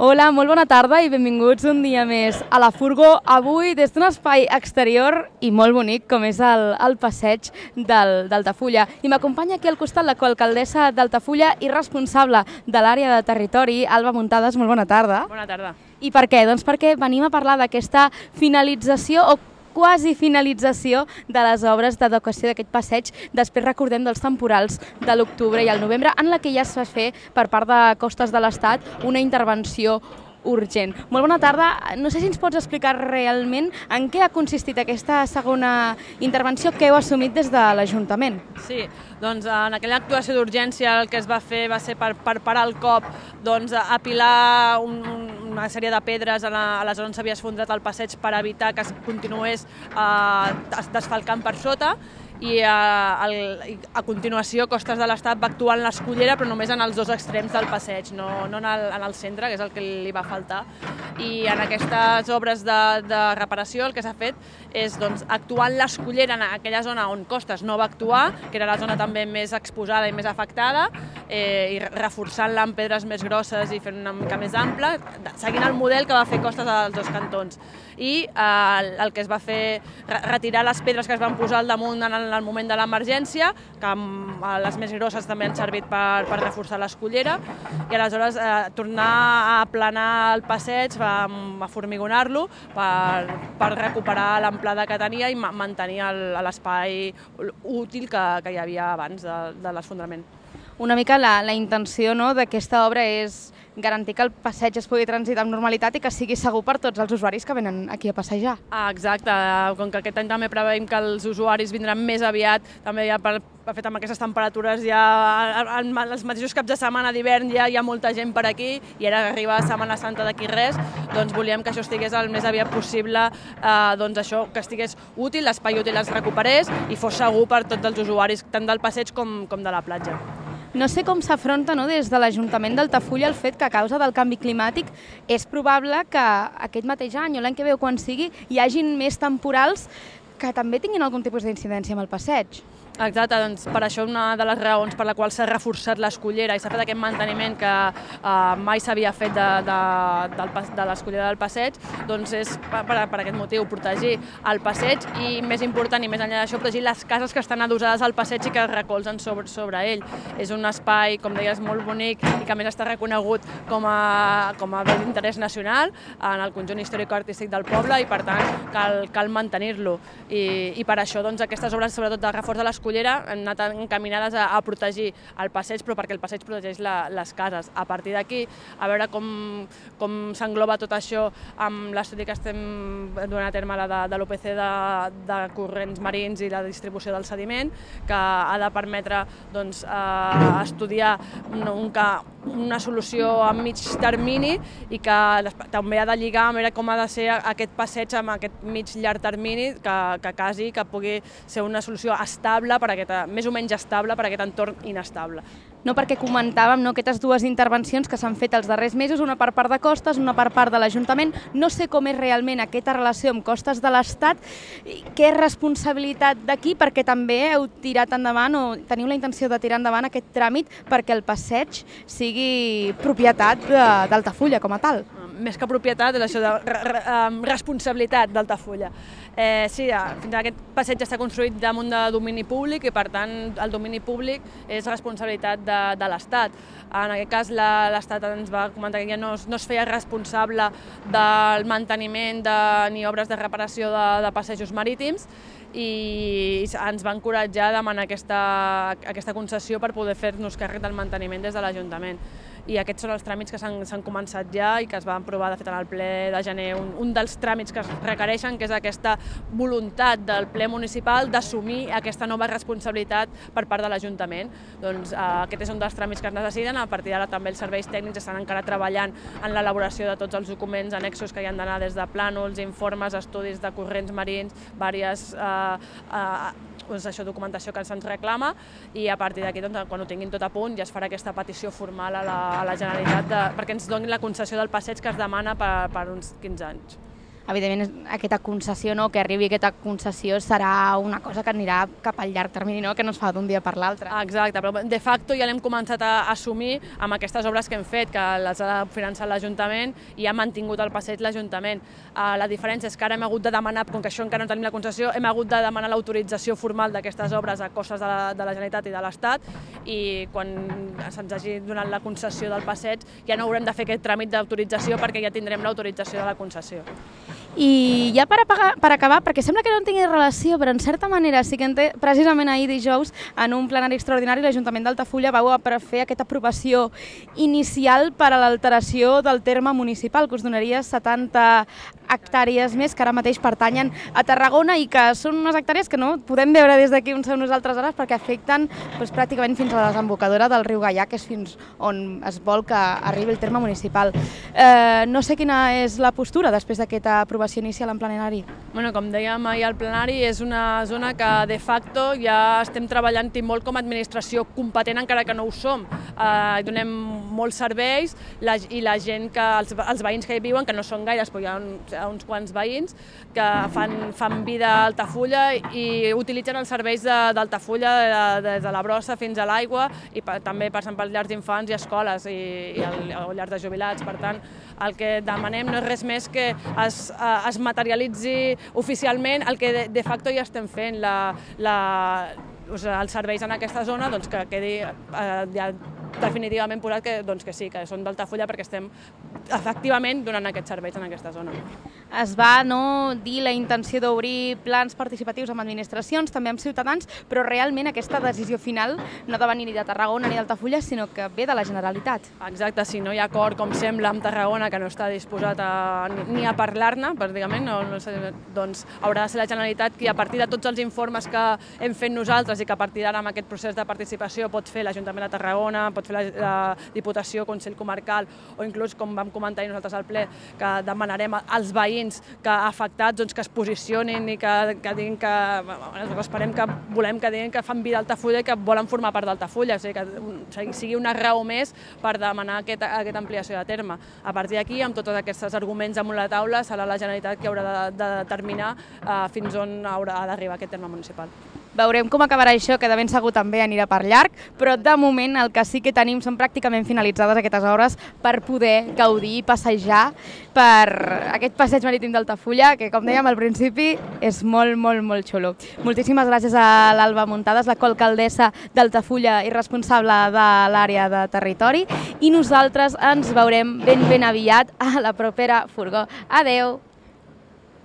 Hola, molt bona tarda i benvinguts un dia més a la Furgó. Avui des d'un espai exterior i molt bonic com és el, el passeig del, d'Altafulla. I m'acompanya aquí al costat la coalcaldessa d'Altafulla i responsable de l'àrea de territori, Alba Muntades. Molt bona tarda. Bona tarda. I per què? Doncs perquè venim a parlar d'aquesta finalització o quasi finalització de les obres d'adequació d'aquest passeig. Després recordem dels temporals de l'octubre i el novembre, en la que ja es va fer per part de Costes de l'Estat una intervenció urgent. Molt bona tarda. No sé si ens pots explicar realment en què ha consistit aquesta segona intervenció que heu assumit des de l'Ajuntament. Sí, doncs en aquella actuació d'urgència el que es va fer va ser per, per parar el cop doncs, apilar un, un, una sèrie de pedres a la, a la zona on s'havia esfondrat el passeig per evitar que es continués eh, desfalcant per sota i a, el, a continuació Costes de l'Estat va actuar en l'escollera però només en els dos extrems del passeig, no, no en, el, en el centre, que és el que li va faltar. I en aquestes obres de, de reparació el que s'ha fet és doncs, actuar en l'escollera en aquella zona on Costes no va actuar, que era la zona també més exposada i més afectada, eh, i reforçant-la amb pedres més grosses i fent una mica més ampla, seguint el model que va fer Costes als dos cantons. I eh, el, el que es va fer, retirar les pedres que es van posar al damunt en el, el moment de l'emergència, que eh, les més grosses també han servit per, per reforçar l'escollera, i aleshores eh, tornar a aplanar el passeig, a, a formigonar-lo per, per recuperar l'amplada que tenia i mantenir l'espai útil que, que hi havia abans de, de l'esfondrament. Una mica la, la intenció no, d'aquesta obra és garantir que el passeig es pugui transitar amb normalitat i que sigui segur per tots els usuaris que venen aquí a passejar. Ah, exacte, com que aquest any també preveiem que els usuaris vindran més aviat, també ja per, de fet amb aquestes temperatures ja en els mateixos caps de setmana d'hivern ja hi ha molta gent per aquí i ara arriba Setmana Santa d'aquí res, doncs volíem que això estigués el més aviat possible, eh, doncs això, que estigués útil, l'espai útil es recuperés i fos segur per tots els usuaris, tant del passeig com, com de la platja. No sé com s'afronta no, des de l'Ajuntament d'Altafulla el fet que a causa del canvi climàtic és probable que aquest mateix any o l'any que veu quan sigui hi hagin més temporals que també tinguin algun tipus d'incidència amb el passeig. Exacte, doncs per això una de les raons per la qual s'ha reforçat l'escollera i s'ha fet aquest manteniment que eh, mai s'havia fet de, de, de, de l'escollera del passeig, doncs és per, per aquest motiu, protegir el passeig i més important i més enllà d'això, protegir les cases que estan adossades al passeig i que es recolzen sobre, sobre ell. És un espai, com deies, molt bonic i que més està reconegut com a, com a bé d'interès nacional en el conjunt històric-artístic del poble i per tant cal, cal mantenir-lo. I, I per això doncs, aquestes obres, sobretot de reforç de l'escollera, Escollera han anat encaminades a, a protegir el passeig, però perquè el passeig protegeix la, les cases. A partir d'aquí, a veure com, com s'engloba tot això amb l'estudi que estem donant a terme la de, de l'OPC de, de corrents marins i la distribució del sediment, que ha de permetre doncs, eh, estudiar un, un, una solució a mig termini i que també ha de lligar a veure com ha de ser aquest passeig amb aquest mig llarg termini que, que quasi que pugui ser una solució estable estable, per aquest, més o menys estable per aquest entorn inestable. No perquè comentàvem no, aquestes dues intervencions que s'han fet els darrers mesos, una per part de Costes, una per part de l'Ajuntament. No sé com és realment aquesta relació amb Costes de l'Estat, què és responsabilitat d'aquí, perquè també heu tirat endavant o teniu la intenció de tirar endavant aquest tràmit perquè el passeig sigui propietat d'Altafulla com a tal més que propietat, és això de re, re, responsabilitat d'Altafulla. Eh, sí, fins ara aquest passeig està construït damunt de domini públic i per tant el domini públic és responsabilitat de, de l'Estat. En aquest cas l'Estat ens va comentar que ja no, no es feia responsable del manteniment de, ni obres de reparació de, de passejos marítims i ens va encoratjar a demanar aquesta, aquesta concessió per poder fer-nos càrrec del manteniment des de l'Ajuntament i aquests són els tràmits que s'han començat ja i que es van aprovar de fet en el ple de gener. Un, un dels tràmits que es requereixen que és aquesta voluntat del ple municipal d'assumir aquesta nova responsabilitat per part de l'Ajuntament. Doncs eh, aquest és un dels tràmits que es necessiten, a partir d'ara també els serveis tècnics estan encara treballant en l'elaboració de tots els documents annexos que hi han d'anar des de plànols, informes, estudis de corrents marins, diverses eh, eh, doncs això, documentació que se'ns reclama i a partir d'aquí, doncs, quan ho tinguin tot a punt, ja es farà aquesta petició formal a la, a la Generalitat de, perquè ens donin la concessió del passeig que es demana per, per uns 15 anys. Evidentment aquesta concessió, no? que arribi aquesta concessió serà una cosa que anirà cap al llarg termini, no? que no es fa d'un dia per l'altre. Exacte, però de facto ja l'hem començat a assumir amb aquestes obres que hem fet, que les ha finançat l'Ajuntament i ha mantingut el passeig l'Ajuntament. Uh, la diferència és que ara hem hagut de demanar, com que això encara no tenim la concessió, hem hagut de demanar l'autorització formal d'aquestes obres a costes de la, de la Generalitat i de l'Estat i quan se'ns hagi donat la concessió del passeig ja no haurem de fer aquest tràmit d'autorització perquè ja tindrem l'autorització de la concessió. I ja per, apagar, per acabar, perquè sembla que no en tingui relació, però en certa manera sí que en té, precisament ahir dijous, en un plenari extraordinari, l'Ajuntament d'Altafulla vau fer aquesta aprovació inicial per a l'alteració del terme municipal, que us donaria 70 hectàrees més que ara mateix pertanyen a Tarragona i que són unes hectàrees que no podem veure des d'aquí on som nosaltres ara perquè afecten doncs, pràcticament fins a la desembocadora del riu Gaià, que és fins on es vol que arribi el terme municipal. Eh, no sé quina és la postura després d'aquesta aprovació inicial en plenari. Bueno, com dèiem ahir al plenari, és una zona que de facto ja estem treballant-hi molt com a administració competent encara que no ho som. Eh, donem molts serveis la, i la gent que, els, els veïns que hi viuen, que no són gaires, però hi ha un, uns quants veïns que fan, fan vida a Altafulla i utilitzen els serveis d'Altafulla des de la brossa fins a l'aigua i pa, també passen per llars d'infants i escoles i, i el, o llars de jubilats. Per tant, el que demanem no és res més que es, es materialitzi oficialment el que de, de facto ja estem fent. La, la, doncs, els serveis en aquesta zona doncs, que quedi eh, ja definitivament posat que, doncs, que sí, que són d'Altafulla perquè estem efectivament donant aquests serveis en aquesta zona. Es va no, dir la intenció d'obrir plans participatius amb administracions, també amb ciutadans, però realment aquesta decisió final no ha de venir ni de Tarragona ni d'Altafulla, sinó que ve de la Generalitat. Exacte, si no hi ha acord, com sembla, amb Tarragona, que no està disposat a, ni a parlar-ne, pràcticament, no, no sé, doncs haurà de ser la Generalitat qui, a partir de tots els informes que hem fet nosaltres i que a partir d'ara amb aquest procés de participació pot fer l'Ajuntament de Tarragona, pot fer la, la Diputació, Consell Comarcal, o inclús, com vam comentar nosaltres al ple, que demanarem als veïns que afectats doncs, que es posicionin i que, que diguin que, bueno, esperem que volem que diguin que fan vida d'Altafulla i que volen formar part d'Altafulla, o sigui, que sigui una raó més per demanar aquesta, aquesta ampliació de terme. A partir d'aquí, amb tots aquests arguments amunt la taula, serà la Generalitat qui haurà de, de determinar eh, fins on haurà d'arribar aquest terme municipal. Veurem com acabarà això, que de ben segur també anirà per llarg, però de moment el que sí que tenim són pràcticament finalitzades aquestes obres per poder gaudir i passejar per aquest passeig marítim d'Altafulla, que com dèiem al principi és molt, molt, molt xulo. Moltíssimes gràcies a l'Alba Muntades, la colcaldessa d'Altafulla i responsable de l'àrea de territori, i nosaltres ens veurem ben ben aviat a la propera furgó. Adeu!